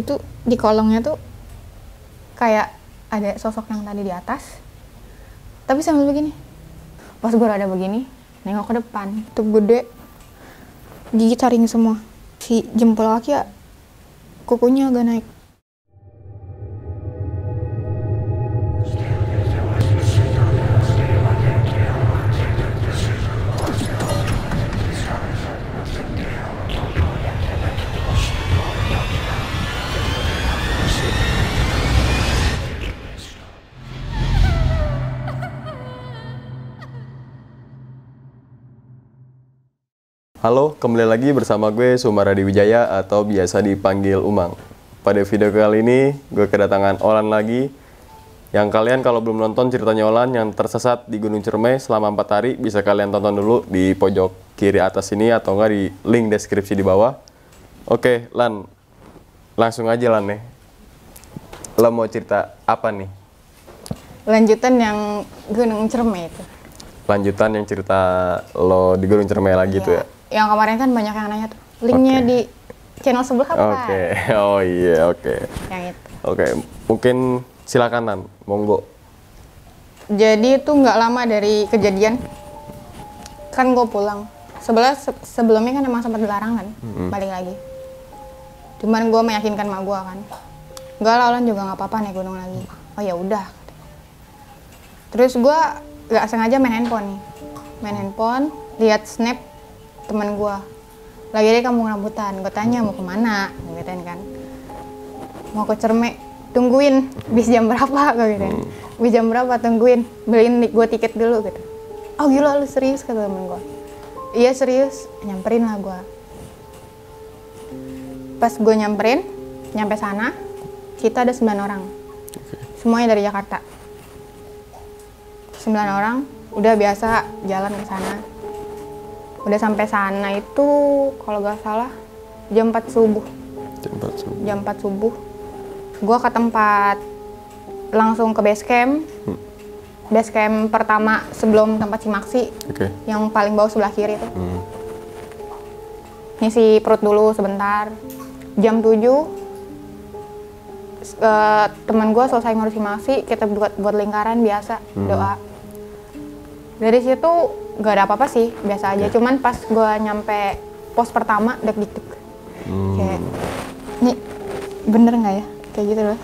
itu di kolongnya tuh kayak ada sosok yang tadi di atas. Tapi sambil begini. Pas gue ada begini nengok ke depan tuh gede. Gigi taring semua. Si jempol kaki ya kukunya agak naik Halo, kembali lagi bersama gue Sumaradi Wijaya atau biasa dipanggil Umang. Pada video kali ini, gue kedatangan Olan lagi. Yang kalian kalau belum nonton ceritanya Olan yang tersesat di Gunung Cermai selama 4 hari, bisa kalian tonton dulu di pojok kiri atas ini atau enggak di link deskripsi di bawah. Oke, Lan. Langsung aja Lan nih. Lo mau cerita apa nih? lanjutan yang gunung cerme itu Lanjutan yang cerita lo di Gunung Cermai lagi tuh ya? Yang kemarin kan banyak yang nanya tuh linknya Oke. di channel sebelah apa Oke, oh iya oke. yang itu Oke, mungkin silakan Nan, monggo. Jadi itu nggak lama dari kejadian kan gue pulang. Sebelah se- sebelumnya kan emang sempat dilarang kan, balik lagi. Cuman gue meyakinkan mak gue kan, enggak lah Olan juga nggak apa-apa naik gunung lagi. Oh ya udah. Terus gue nggak sengaja main handphone nih, main handphone, lihat snap teman gue. Lagi di kampung rambutan, gue tanya mau ke mana, gitu kan. Mau ke Cerme, tungguin bis jam berapa gue gitu. Bis jam berapa tungguin, beliin gue tiket dulu gitu. Oh gila lu serius kata temen gue. Iya serius, nyamperin lah gue. Pas gue nyamperin, nyampe sana, kita ada 9 orang. Semuanya dari Jakarta. 9 orang, udah biasa jalan ke sana. Udah sampai sana itu kalau gak salah jam 4 subuh. Tempat subuh. jam 4 subuh. Gue ke tempat langsung ke base camp. Base camp pertama sebelum tempat Cimaksi Oke. yang paling bawah sebelah kiri tuh Hmm. ngisi perut dulu sebentar. Jam 7 s- eh, teman gue selesai ngurus Cimaksi kita buat buat lingkaran biasa doa dari situ gak ada apa-apa sih biasa aja. Cuman pas gue nyampe pos pertama deg deg Hmm. kayak nih bener nggak ya? Kayak gitu loh.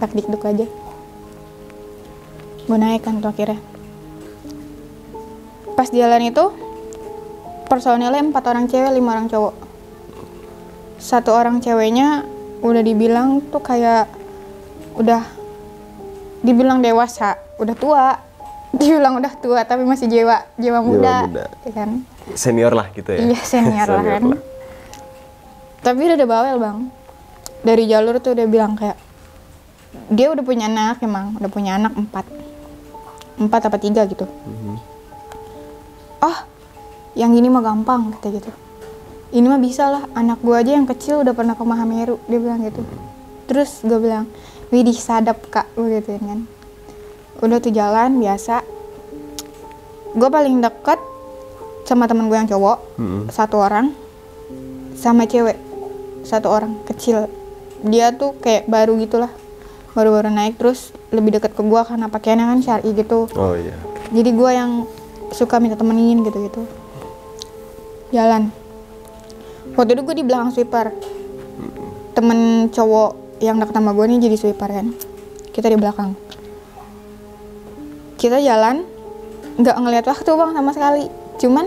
Dikduk aja. Gue naik kan tuh akhirnya. Pas jalan itu personilnya empat orang cewek lima orang cowok. Satu orang ceweknya udah dibilang tuh kayak udah dibilang dewasa udah tua dibilang udah tua tapi masih jiwa jiwa muda, muda. ya kan Senior lah gitu ya. Iya senior lah kan. Tapi udah ada bawel bang. Dari jalur tuh udah bilang kayak dia udah punya anak emang, udah punya anak empat, empat apa tiga gitu. Oh, yang ini mah gampang kata gitu. Ini mah bisa lah, anak gua aja yang kecil udah pernah ke Mahameru, dia bilang gitu. Terus gue bilang, widih sadap kak, gue gituin kan. Udah tuh jalan biasa. Gue paling deket sama temen gue yang cowok Mm-mm. satu orang sama cewek satu orang kecil. Dia tuh kayak baru gitulah baru-baru naik terus lebih deket ke gue karena pakaiannya kan syari gitu. Oh iya. jadi gue yang suka minta temenin gitu-gitu. Jalan. Waktu itu gue di belakang sweeper. Temen cowok yang deket sama gue nih jadi sweeper kan. Kita di belakang kita jalan nggak ngelihat waktu bang sama sekali. Cuman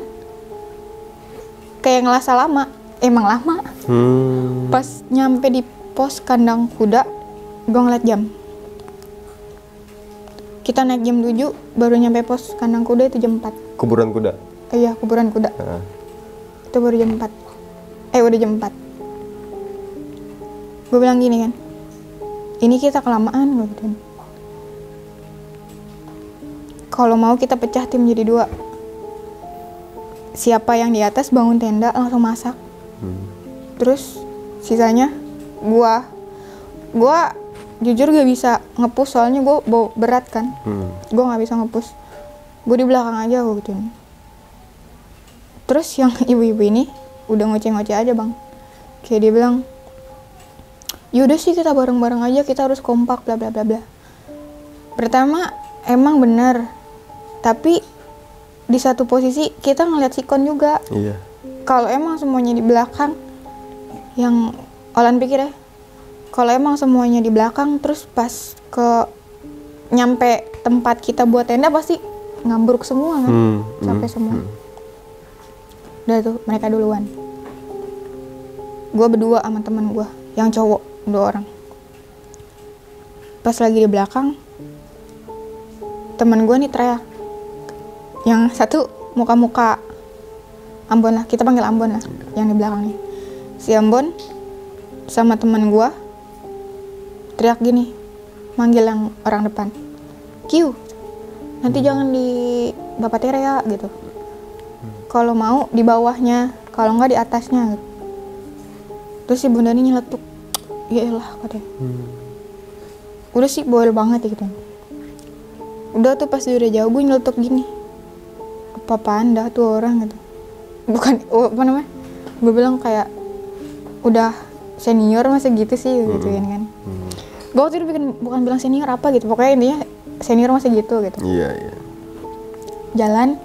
kayak ngerasa lama. Emang lama. Hmm. pas nyampe di pos kandang kuda gue ngeliat jam. Kita naik jam 7 baru nyampe pos kandang kuda itu jam 4 Kuburan kuda. Eh, iya kuburan kuda. Nah, itu baru jam 4 eh udah jam 4 gue bilang gini kan ini kita kelamaan gue gituin kalau mau kita pecah tim jadi dua. Siapa yang di atas bangun tenda langsung masak. Hmm. terus sisanya gua. Gua jujur gak bisa ngepus soalnya gua bawa berat kan. Hmm. gua nggak bisa ngepus. Gua di belakang aja gua gituin terus yang ibu-ibu ini udah ngoceh-ngoceh aja bang. Kayak dia bilang yaudah sih kita bareng-bareng aja kita harus kompak bla bla bla bla. Pertama emang bener tapi di satu posisi kita ngeliat sikon juga. Iya. kalau emang semuanya di belakang yang Olan pikir ya kalau emang semuanya di belakang terus pas ke nyampe tempat kita buat tenda pasti ngambruk semua kan? Hmm, sampai hmm, semua. hmm. udah tuh mereka duluan. Gue berdua sama teman gue yang cowok dua orang. Pas lagi di belakang teman gue nih teriak yang satu muka-muka Ambon lah. Kita panggil Ambon lah yang di belakang nih. Si Ambon sama teman gue teriak gini manggil yang orang depan. Q nanti jangan di Bapak Tere ya gitu. Kalau mau di bawahnya. Kalau nggak di atasnya. Gitu. terus si bunda ini nyeletuk. Ya elah katanya. Hmm. udah sih boil banget ya gitu. Udah tuh pas dia udah jauh gue nyeletuk gini apa panda tuh orang gitu. Bukan oh, apa namanya? Gue bilang kayak udah senior masa gitu sih gitu kan kan. Hmm. gue waktu itu bikin bukan bilang senior apa gitu pokoknya intinya senior masa gitu gitu. Iya, iya. jalan.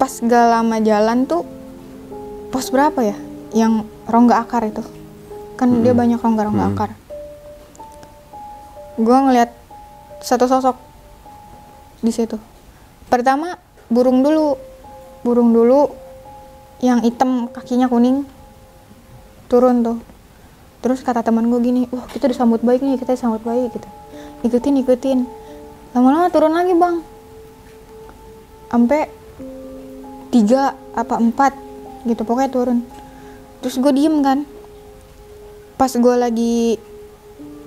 Pas gak lama jalan tuh pos berapa ya? Yang rongga akar itu. Kan dia banyak rongga-rongga Hmm. akar. Gue ngeliat satu sosok di situ pertama burung dulu. Burung dulu yang hitam kakinya kuning. Turun tuh. Terus kata teman gue gini wah kita disambut baik nih kita disambut baik gitu. Ikutin ikutin. Lama-lama turun lagi bang. Sampai tiga apa empat gitu. Pokoknya turun. Terus gue diem kan. Pas gue lagi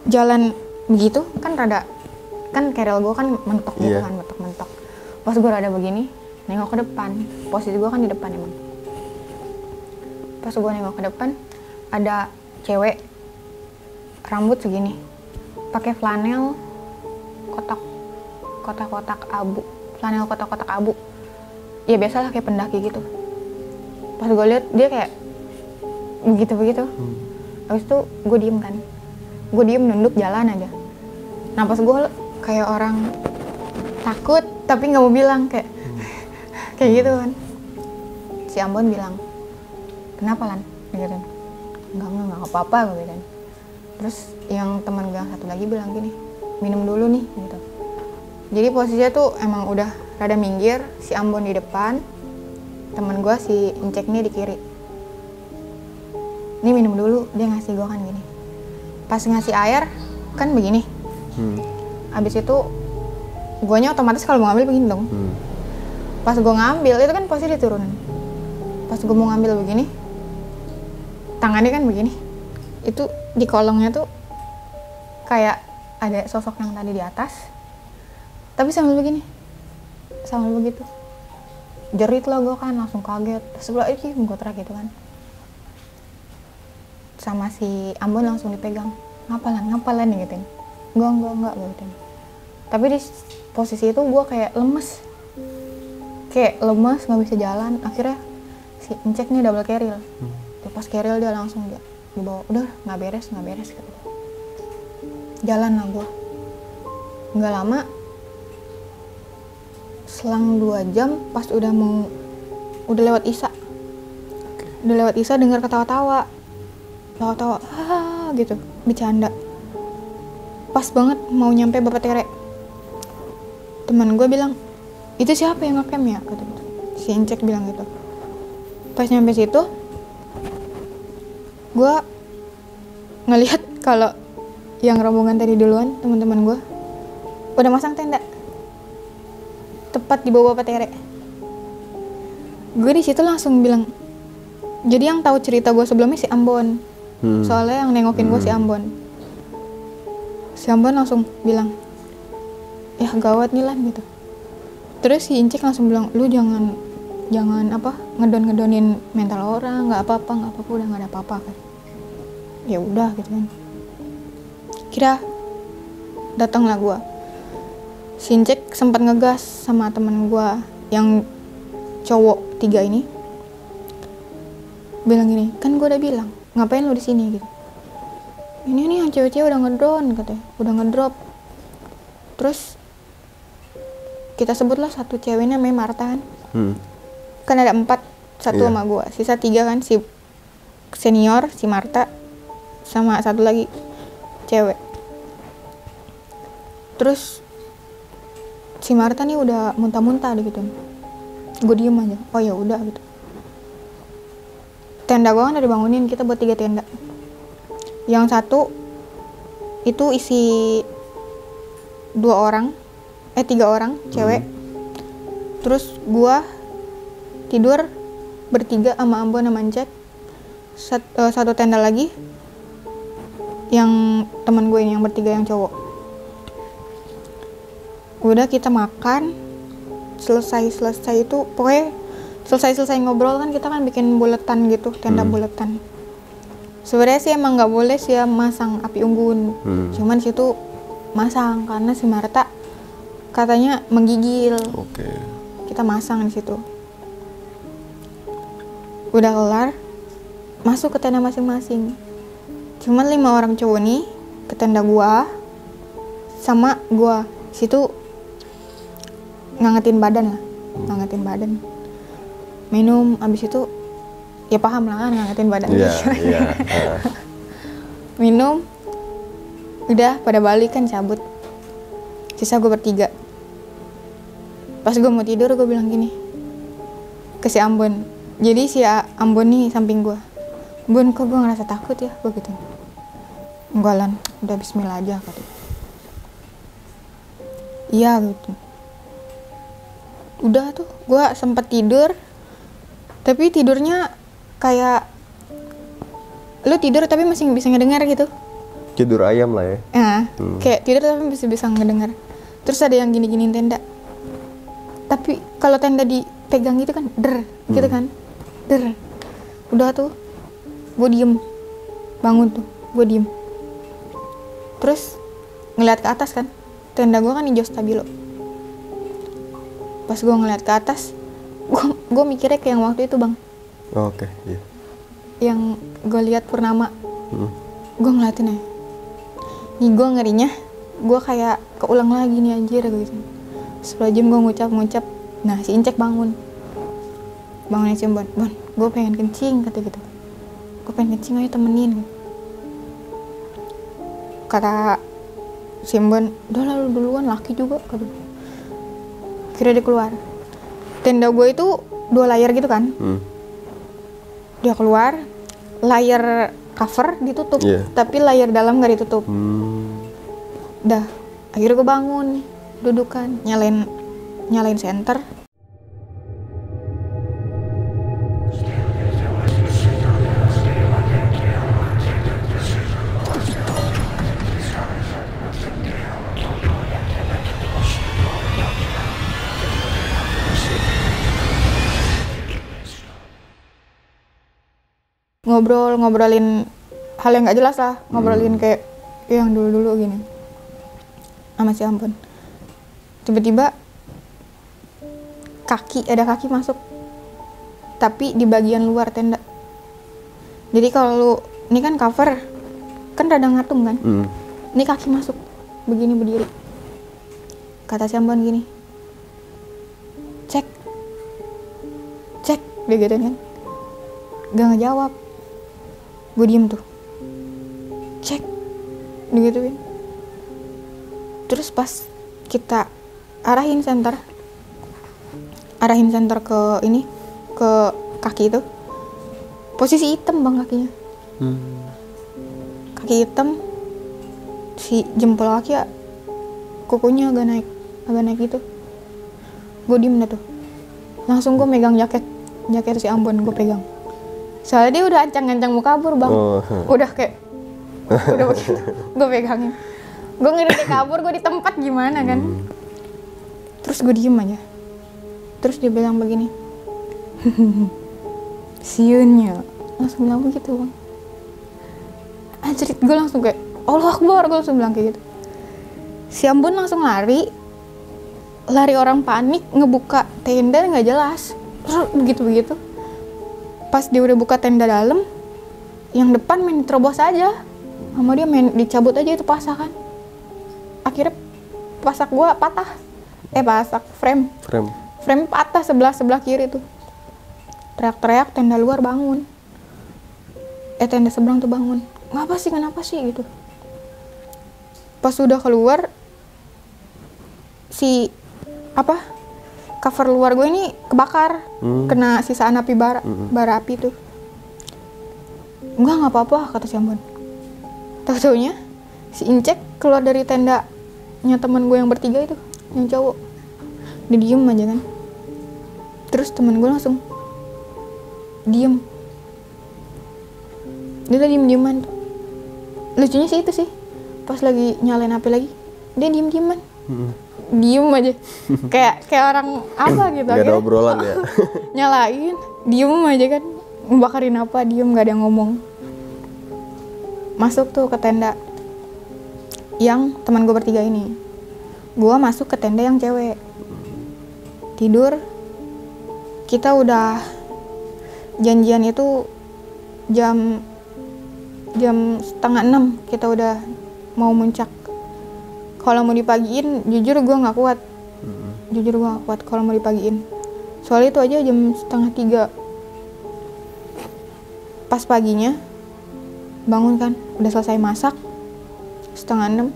jalan begitu kan rada kan kerel gue kan mentok gitu Iya. kan mentok mentok pas gue rada begini nengok ke depan. Posisi gue kan di depan emang. Pas gue nengok ke depan ada cewek rambut segini. Pakai flanel kotak kotak-kotak abu. Flanel kotak-kotak abu. Ya biasalah kayak pendaki gitu. Pas gue lihat dia kayak begitu begitu habis itu gue diem kan. Gue diem nunduk jalan aja. Nah pas gue kayak orang takut tapi nggak mau bilang kayak kayak gitu kan. Si Ambon bilang kenapa lan? Gitu enggak enggak enggak apa-apa gue gitu terus yang teman gue yang satu lagi bilang gini minum dulu nih gitu. Jadi posisinya tuh emang udah rada minggir si Ambon di depan temen gue si Incek nih di kiri. Ini minum dulu dia ngasih gue kan gini. Pas ngasih air kan begini. Hmm. abis itu guanya otomatis kalau mau ngambil begini dong. Hmm. pas gue ngambil itu kan pasti diturunin. Pas gue mau ngambil begini tangannya kan begini. Itu di kolongnya tuh kayak ada sosok yang tadi di atas tapi sambil begini. Sambil begitu. Jerit lah gue kan langsung kaget. Sebelah ini gue teriak gitu kan. Sama si Ambon langsung dipegang. Ngapalan ngapalan nih gituin enggak enggak enggak gue gituin tapi di posisi itu gue kayak lemes. Kayak lemes nggak bisa jalan. Akhirnya si Encek nih double keril Dia pas keril dia langsung dia dibawa udah nggak beres nggak beres gitu jalan lah gue nggak lama selang dua jam pas udah mau udah lewat Isa. Udah lewat Isa dengar ketawa-tawa. Tawa-tawa ah gitu bercanda. Pas banget mau nyampe Bapak Tere teman gue bilang itu siapa yang ngecam ya? Kata gitu. si Encek bilang gitu. Pas nyampe situ gue ngelihat kalau yang rombongan tadi duluan teman-teman gue udah masang tenda. Tepat di bawah Bapak Tere gue di situ langsung bilang jadi yang tahu cerita gue sebelumnya si Ambon. Hmm. soalnya yang nengokin gue si Ambon. Si Ambon langsung bilang gawat nih lah gitu. Terus si Incik langsung bilang lu jangan jangan apa ngedon ngedonin mental orang nggak apa apa nggak apa apa udah nggak ada apa apa kan. Ya udah gitu kan. Kira datanglah gue si Incik sempat ngegas sama temen gue yang cowok tiga ini. Bilang gini kan gue udah bilang ngapain lu di sini? Gitu. Ini nih yang cewek-cewek udah ngedrone katanya. Udah ngedrop. Terus kita sebutlah satu ceweknya namanya Marta kan? Hmm. kan ada empat satu Iya. sama gua. Sisa tiga kan? Si senior si Marta sama satu lagi cewek. Terus si Marta nih udah muntah-muntah gitu. Gue diem aja. Oh ya udah gitu. Tenda gua kan udah dibangunin kita buat tiga tenda. Yang satu itu isi dua orang eh tiga orang cewek. Terus gua tidur bertiga sama Ambon sama Encek. Sat- eh, satu tenda lagi yang teman gue ini yang bertiga yang cowok. Udah kita makan selesai selesai itu pokoknya selesai selesai ngobrol kan kita kan bikin buletan gitu tenda Hmm. buletan. Sebenarnya sih emang nggak boleh sih ya masang api unggun. Hmm. cuman situ masang karena si Marta katanya menggigil. Oke. kita masang di situ. Udah kelar masuk ke tenda masing-masing. Cuman lima orang cowok nih ke tenda gua sama gua. Situ ngangetin badan lah ngangetin badan. Minum abis itu ya paham lah kan ngangetin badan. Iya, iya. Ah. minum udah pada balik kan cabut sisa gue bertiga. Pas gue mau tidur gue bilang gini ke si Ambon. Jadi si Ambon nih samping gue Bun kok gue ngerasa takut ya? Gue gitu. Enggak lan. Udah Bismillah aja kata iya gitu. Udah tuh gue sempet tidur. Tapi tidurnya kayak lu tidur tapi masih bisa ngedengar gitu Tidur ayam lah ya. Nah, Hmm. kayak tidur tapi bisa bisa ngedengar. Terus ada yang gini-giniin tenda. Tapi kalau tenda dipegang itu kan der, gitu kan. Der. Udah tuh. Gue diem. Bangun tuh. Gue diem. Terus ngeliat ke atas kan. Tenda gue kan hijau stabilo. Pas gue ngeliat ke atas, gue mikirnya kayak yang waktu itu bang, Oke, iya. yang gue lihat purnama Hmm. gue ngeliatin ya nih gue ngerinya. Gue kayak keulang lagi nih anjir gitu. Setelah jam gue ngucap-ngucap nah si Incek bangun. Bangun si Bon. Bon gue pengen kencing kata gitu. Gue pengen kencing ayo temenin. Kata si Bon udah lalu duluan laki juga kata kira dia keluar. Tenda gue itu dua layar gitu kan? Hmm. dia keluar layar cover ditutup Iya. tapi layar dalam nggak ditutup Hmm. dah akhirnya gue bangun dudukan nyalain nyalain senter ngobrol ngobrolin hal yang nggak jelas lah. Ngobrolin kayak yang dulu dulu gini. Sama si ampun. Tiba-tiba kaki ada kaki masuk. Tapi di bagian luar tenda. Jadi kalau lu ini kan cover kan rada ngatung kan? Hmm. ini kaki masuk begini berdiri. Kata si ampun gini cek. Cek dia gitu kan. Gak ngejawab gue diem tuh. Cek. Digituin. Terus pas kita arahin center arahin center ke ini ke kaki itu posisi hitam bang kakinya. Hmm. kaki hitam si jempol kaki ya kukunya agak naik agak naik gitu. Gue diem dah tuh. Langsung gue megang jaket jaket si Ambon gue pegang soalnya dia udah ancang-ancang mau kabur bang. Oh. udah kayak udah begitu. Gue pegangin. Gue ngeri dia kabur gue di tempat gimana kan? Terus gue diem aja. Terus dia bilang begini. Siunnya. Langsung bilang begitu bang. Anjir gue langsung kayak Allah Akbar gue langsung bilang kayak gitu. Si Ambon langsung lari. Lari orang panik ngebuka tenda nggak jelas. Terus begitu begitu pas dia udah buka tenda dalam yang depan main terobos aja. Sama dia main dicabut aja itu pasak kan. Akhirnya pasak gua patah. Eh pasak frame. Frame. frame patah sebelah sebelah kiri tuh. Teriak-teriak tenda luar bangun. Eh tenda seberang tuh bangun. Ngapa sih kenapa sih gitu. Pas sudah keluar si apa cover luar gue ini kebakar. Hmm. kena sisaan api bara bara api tuh. Enggak nggak apa-apa kata si Ambon. Tahu taunya si Incek keluar dari tendanya teman gue yang bertiga itu yang cowok. Dia diem aja kan. Terus teman gue langsung diem. Dia tadi diem dieman lucunya sih itu sih pas lagi nyalain api lagi dia diem dieman Mm. Diem aja. Kayak kayak orang apa gitu Gak ada obrolan ya. nyalain diem aja kan. Membakarin apa diem gak ada yang ngomong. Masuk tuh ke tenda yang teman gue bertiga ini. Gue masuk ke tenda yang cewek. Tidur. Kita udah janjian itu jam jam setengah enam kita udah mau muncak kalau mau dipagiin jujur gue nggak kuat. Jujur gue gak kuat kalau mau dipagiin. Soalnya itu aja jam setengah tiga. Pas paginya bangun kan udah selesai masak setengah enam.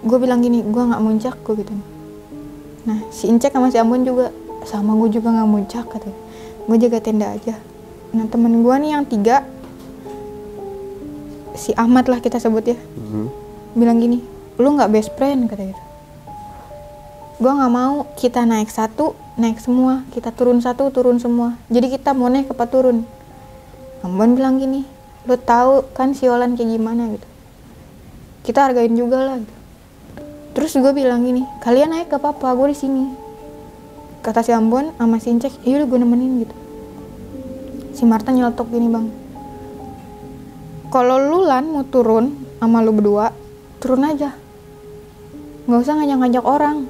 Gue bilang gini gue nggak muncak gue gitu. Nah si Incek sama si Ambon juga sama gue juga nggak muncak katanya gue jaga tenda aja. Nah temen gue nih yang tiga si Ahmad lah kita sebut ya. Mhm. Bilang gini lu nggak best friend kata gitu gue nggak mau kita naik satu naik semua kita turun satu turun semua. Jadi kita mau naik apa turun? Ambon bilang gini lu tahu kan siolan kayak gimana gitu. Kita hargain juga lah gitu. terus gue bilang gini kalian naik gak apa-apa gue di sini. Kata si Ambon sama si Incek iya gue nemenin gitu. Si Marta nyeletuk gini bang kalau lu lan mau turun sama lu berdua turun aja. Nggak usah ngajak-ngajak orang.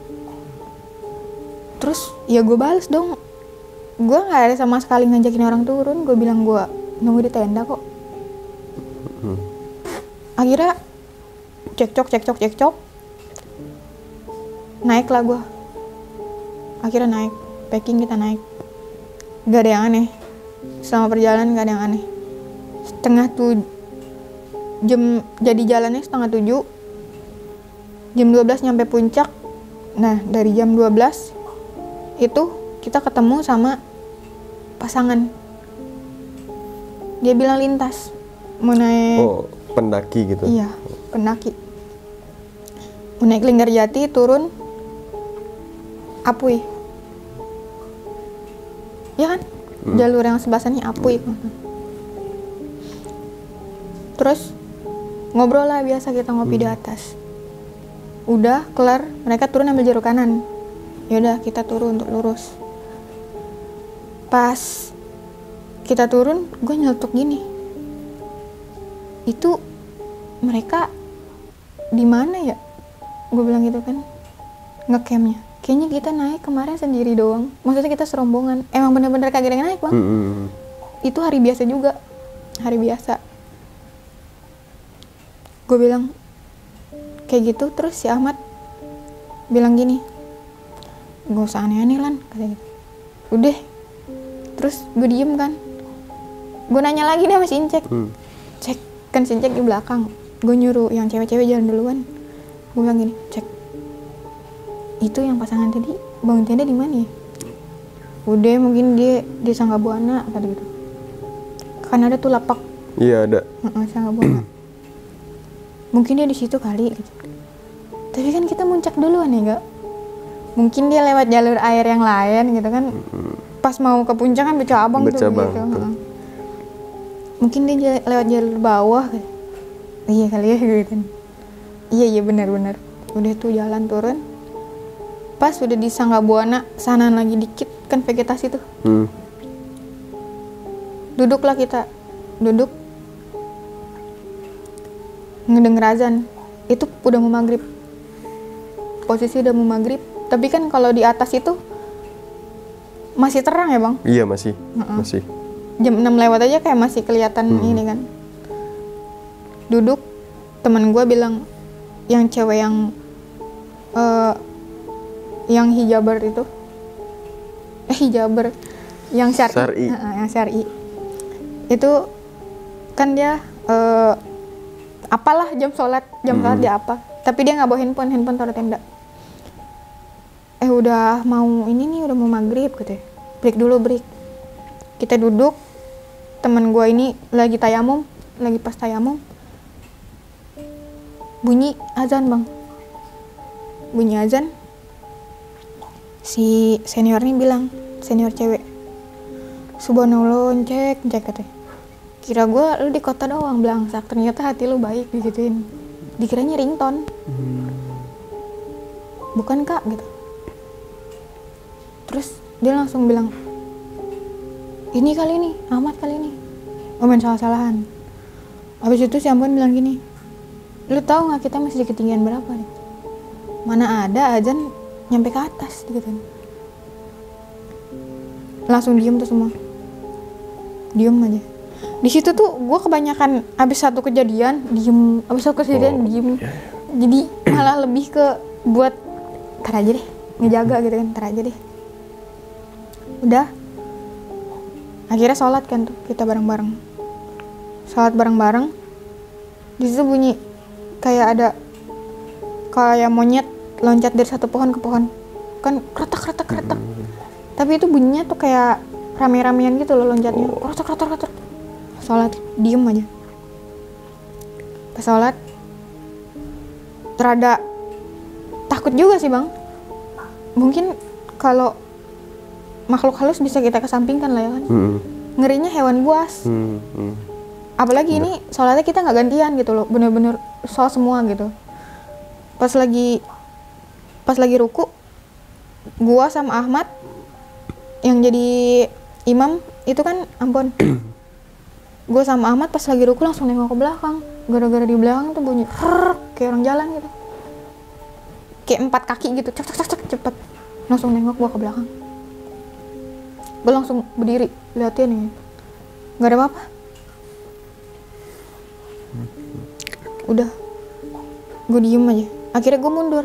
Terus ya gue bales dong. Gue nggak ada sama sekali ngajakin orang turun. Gue bilang gue nunggu di tenda kok. Hmm. akhirnya cekcok cekcok cekcok. Naik lah gue akhirnya naik. Packing kita naik. Gak ada yang aneh. Selama perjalanan gak ada yang aneh. Setengah tuh jam jadi jalannya setengah tujuh jam 12 nyampe puncak nah dari jam 12 itu kita ketemu sama pasangan dia bilang lintas mau naik Oh, pendaki gitu. Iya, pendaki. Mau naik Linggarjati turun Apui. Ya kan? Jalur yang sebelah Apui. Terus ngobrol lah biasa kita ngopi di atas. Udah kelar, mereka turun ambil jalur kanan. Yaudah kita turun untuk lurus. Pas kita turun, gue nyeletuk gini. Itu mereka di mana ya? Gue bilang gitu kan. Ngecampnya kayaknya kita naik kemarin sendiri doang. Maksudnya kita serombongan. Emang bener-bener kagak ada yang naik bang. Mhm. itu hari biasa juga. Hari biasa. Gue bilang kayak gitu terus si Ahmad bilang gini gak usah aneh-aneh lan kata gitu udah. Terus gue diem kan. Gue nanya lagi sama si Incek. Hmm. cek kan si Incek di belakang. Gue nyuruh yang cewek-cewek jalan duluan. Gue bilang gini cek itu yang pasangan tadi bangun tenda di mana ya? Udah mungkin dia di Sangga Buana kata gitu kan ada tuh lapak. Iya ada. Heeh, Sangga Buana mungkin dia di situ kali gitu. Tapi kan kita muncak duluan ya gak mungkin dia lewat jalur air yang lain gitu kan. Pas mau ke puncak kan bercabang tuh Bercabang, gitu mungkin dia lewat jalur bawah. Iya kali ya gitu kan. Iya iya benar-benar udah tuh jalan turun. Pas udah di Sangga Buana sana lagi dikit kan vegetasi tuh. Hmm. duduklah kita. Duduk. Ngedenger azan itu udah mau maghrib posisi udah mau maghrib. Tapi kan kalau di atas itu masih terang ya bang? Iya masih. Masih. jam 6 lewat aja kayak masih kelihatan ini kan. Duduk teman gue bilang yang cewek yang eh yang hijaber itu. Eh hijaber. Yang syari, Syar'i. Heeh, yang syari. Itu kan dia eh apalah jam sholat jam sholat dia apa tapi dia nggak bawa handphone handphone taruh tenda. Eh udah mau ini nih udah mau maghrib gitu ya break dulu break. Kita duduk teman gue ini lagi tayamum lagi pas tayamum. Bunyi azan bang. Bunyi azan. Si senior ini bilang senior cewek subhanallah cek cek katanya kira gue lu di kota doang belangsak ternyata hati lu baik digituin dikiranya ringtone. Bukan kak gitu. Terus dia langsung bilang ini kali ini Ahmad kali ini oh main salah-salahan. Habis itu si Ambon bilang gini lu tahu nggak kita masih di ketinggian berapa nih? Mana ada azan nyampe ke atas gitu kan. Langsung diem tuh semua. Diem aja di situ tuh gue kebanyakan abis satu kejadian diem abis satu kejadian Oh, diem. iya, jadi malah lebih ke buat ntar aja deh ngejaga gitu kan ntar aja deh. Udah. Akhirnya sholat kan tuh kita bareng-bareng. Sholat bareng-bareng. Di situ bunyi kayak ada kayak monyet loncat dari satu pohon ke pohon. Kan kretak kretak kretak tapi itu bunyinya tuh kayak rame-ramean gitu loh loncatnya kretak kretak kretak sholat diem aja. Pas sholat terada takut juga sih bang. Mungkin kalau makhluk halus bisa kita kesampingkan lah ya kan? Hmm, ngerinya hewan buas. Hmm, hmm. apalagi ini sholatnya kita nggak gantian gitu loh. Bener-bener sholat semua gitu. Pas lagi pas lagi ruku gua sama Ahmad yang jadi imam itu kan ampun gua sama Ahmad pas lagi ruku langsung nengok ke belakang. Gara-gara di belakang tuh bunyi "Rrrr", kayak orang jalan gitu. Kayak empat kaki gitu cek cek cek cek cepet. Langsung nengok gua ke belakang. Gue langsung berdiri liatin nih nggak ada apa-apa. Udah. Gue diem aja. Akhirnya gue mundur.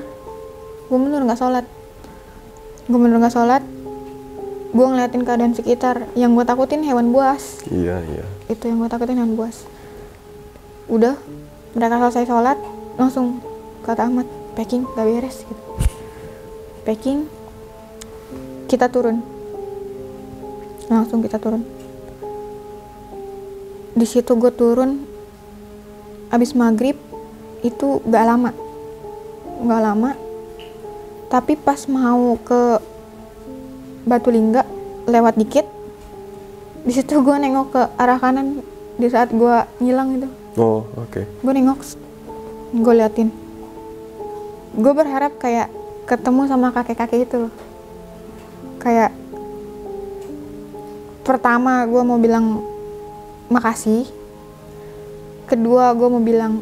Gue mundur nggak sholat. Gue mundur nggak sholat gue ngeliatin keadaan sekitar. Yang gue takutin hewan buas. Iya iya itu yang gue takutin hewan buas udah mereka selesai sholat langsung kata Ahmad packing gak beres gitu. Packing kita turun. Langsung kita turun. Di situ gue turun abis maghrib itu gak lama. Gak lama tapi pas mau ke Batu Lingga lewat dikit di situ gue nengok ke arah kanan di saat gue ngilang itu. Oh oke. Gue nengok gue liatin. Gue berharap kayak ketemu sama kakek-kakek itu loh. kayak pertama gue mau bilang makasih kedua gue mau bilang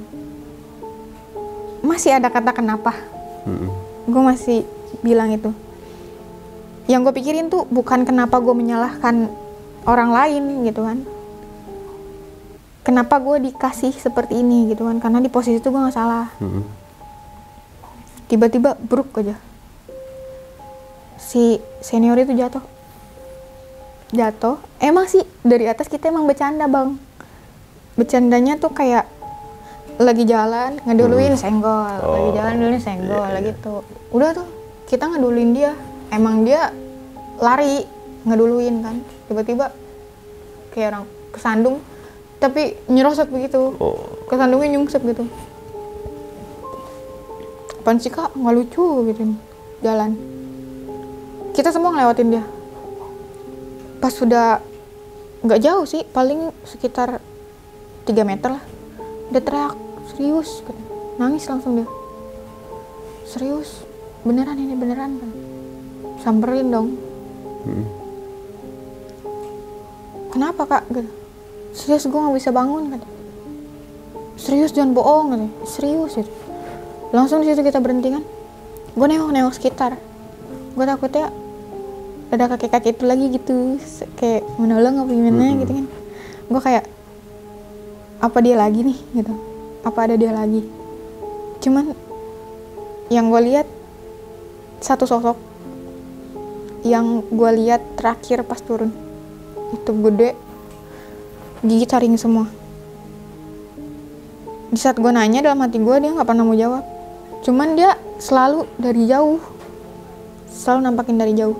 masih ada kata kenapa. Hmm, gue masih bilang itu. Yang gue pikirin tuh bukan kenapa gue menyalahkan orang lain gitu kan. Kenapa gue dikasih seperti ini gitu kan? Karena di posisi itu gue nggak salah. Hmm. tiba-tiba bruk aja. Si senior itu jatuh. Jatuh. Emang sih dari atas kita emang bercanda bang. Bercandanya tuh kayak lagi jalan ngeduluin senggol. Lagi Oh, jalan duluin senggol iya, lagi tuh. Udah tuh kita ngeduluin dia. Emang dia lari ngeduluin kan. Tiba-tiba kayak orang kesandung tapi nyerosot begitu. Oh. Kesandungnya nyungsep gitu. Apaan sih kak? Nggak lucu gitu. Nih jalan. Kita semua ngelewatin dia. Pas sudah nggak jauh sih paling sekitar 3 meter lah. Dia teriak serius? Katanya. nangis langsung dia. Serius? Beneran ini beneran? Kan samperin dong. Hmm. Kenapa kak? Gitu. Serius gue nggak bisa bangun kan serius jangan bohong gitu serius gitu. Langsung di situ kita berhenti kan? Gue nengok nengok sekitar. Gue takutnya ada kakek kakek itu lagi gitu. Kayak menolong apa gimana Mm-mm. gitu kan. Gue kayak apa dia lagi nih? Gitu. Apa ada dia lagi? Cuman yang gue lihat satu sosok yang gue lihat terakhir pas turun itu gede. Gigi taring semua. Di saat gue nanya dalam hati gue dia nggak pernah mau jawab. Cuman dia selalu dari jauh. Selalu nampakin dari jauh.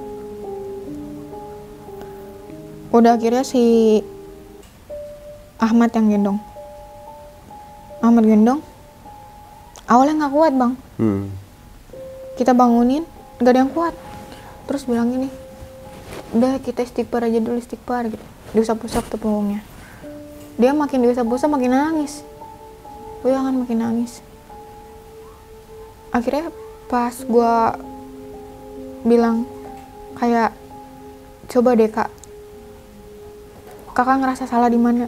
Udah akhirnya si Ahmad yang gendong. Ahmad gendong. Awalnya nggak kuat bang. Hmm. kita bangunin gak ada yang kuat. Terus bilang gini udah kita istighfar aja dulu istighfar gitu. Diusap-usap tuh punggungnya. Dia makin diusap-usap makin nangis. Gue jangan makin nangis. Akhirnya pas gue bilang kayak coba deh kak. Kakak ngerasa salah di mana?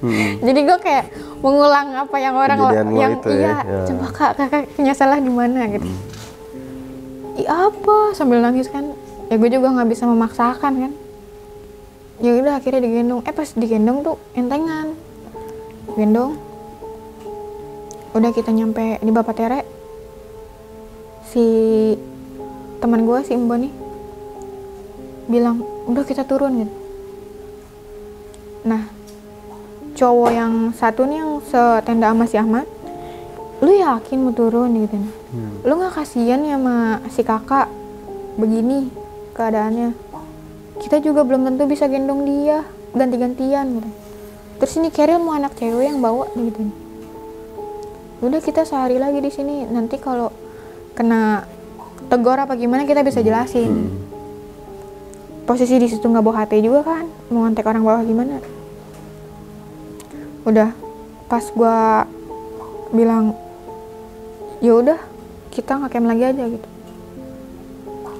Hmm. jadi gue kayak mengulang apa yang orang Kejadian lo yang ya, iya ya. coba kak kakak punya salah di mana? Gitu. Iya apa? Sambil nangis kan ya gue juga nggak bisa memaksakan kan? Ya udah akhirnya digendong. Eh pas digendong tuh entengan. Gendong. Udah kita nyampe di Bapak Tere. Si teman gue si Mbak nih bilang udah kita turun gitu. Nah cowok yang satu nih yang setenda sama si Ahmad lu yakin mau turun? gitu. Hmm. lu nggak kasihan ya sama si kakak? Begini keadaannya. Kita juga belum tentu bisa gendong dia ganti-gantian gitu. Terus ini Keril mau anak cewek yang bawa gitu. Udah kita sehari lagi di sini nanti kalau kena tegor apa gimana kita bisa jelasin. Posisi di situ nggak bawa HT juga kan? Mau ngontek orang bawah gimana? Udah pas gua bilang ya udah kita nggak camp lagi aja gitu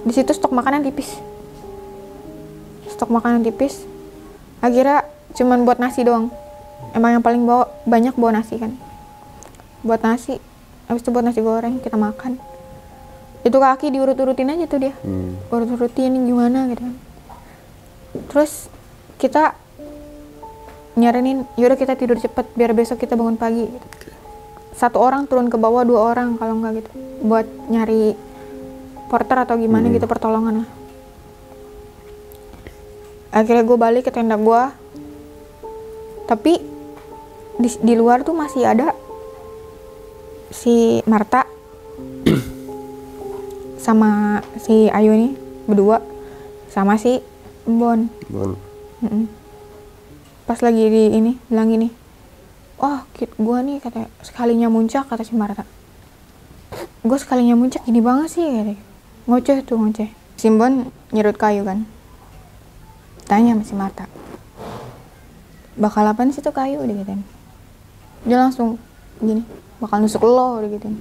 di situ stok makanan tipis. Stok makanan tipis. Akhirnya cuman buat nasi doang. Emang yang paling bawa banyak bawa nasi kan. Buat nasi habis itu buat nasi goreng kita makan. Itu kaki diurut-urutin aja tuh dia. Hmm. urut-urutin gimana gitu kan. Terus kita nyaranin yaudah kita tidur cepet biar besok kita bangun pagi. Gitu. satu orang turun ke bawah dua orang kalau nggak gitu. Buat nyari porter atau gimana Hmm. gitu pertolongan lah akhirnya gue balik ke tenda gue tapi di, di luar tuh masih ada si Marta sama si Ayu nih berdua sama si Bon Bon. Mm-mm. pas lagi di ini bilang gini oh kit gua nih kata sekalinya muncak kata si Marta gue sekalinya muncak gini banget sih kata. Ngoceh tuh ngoceh. Simbon nyerut kayu kan. Tanya sama si Marta. Bakal apa sih tuh kayu? Digituin dia langsung gini bakal nusuk lo digituin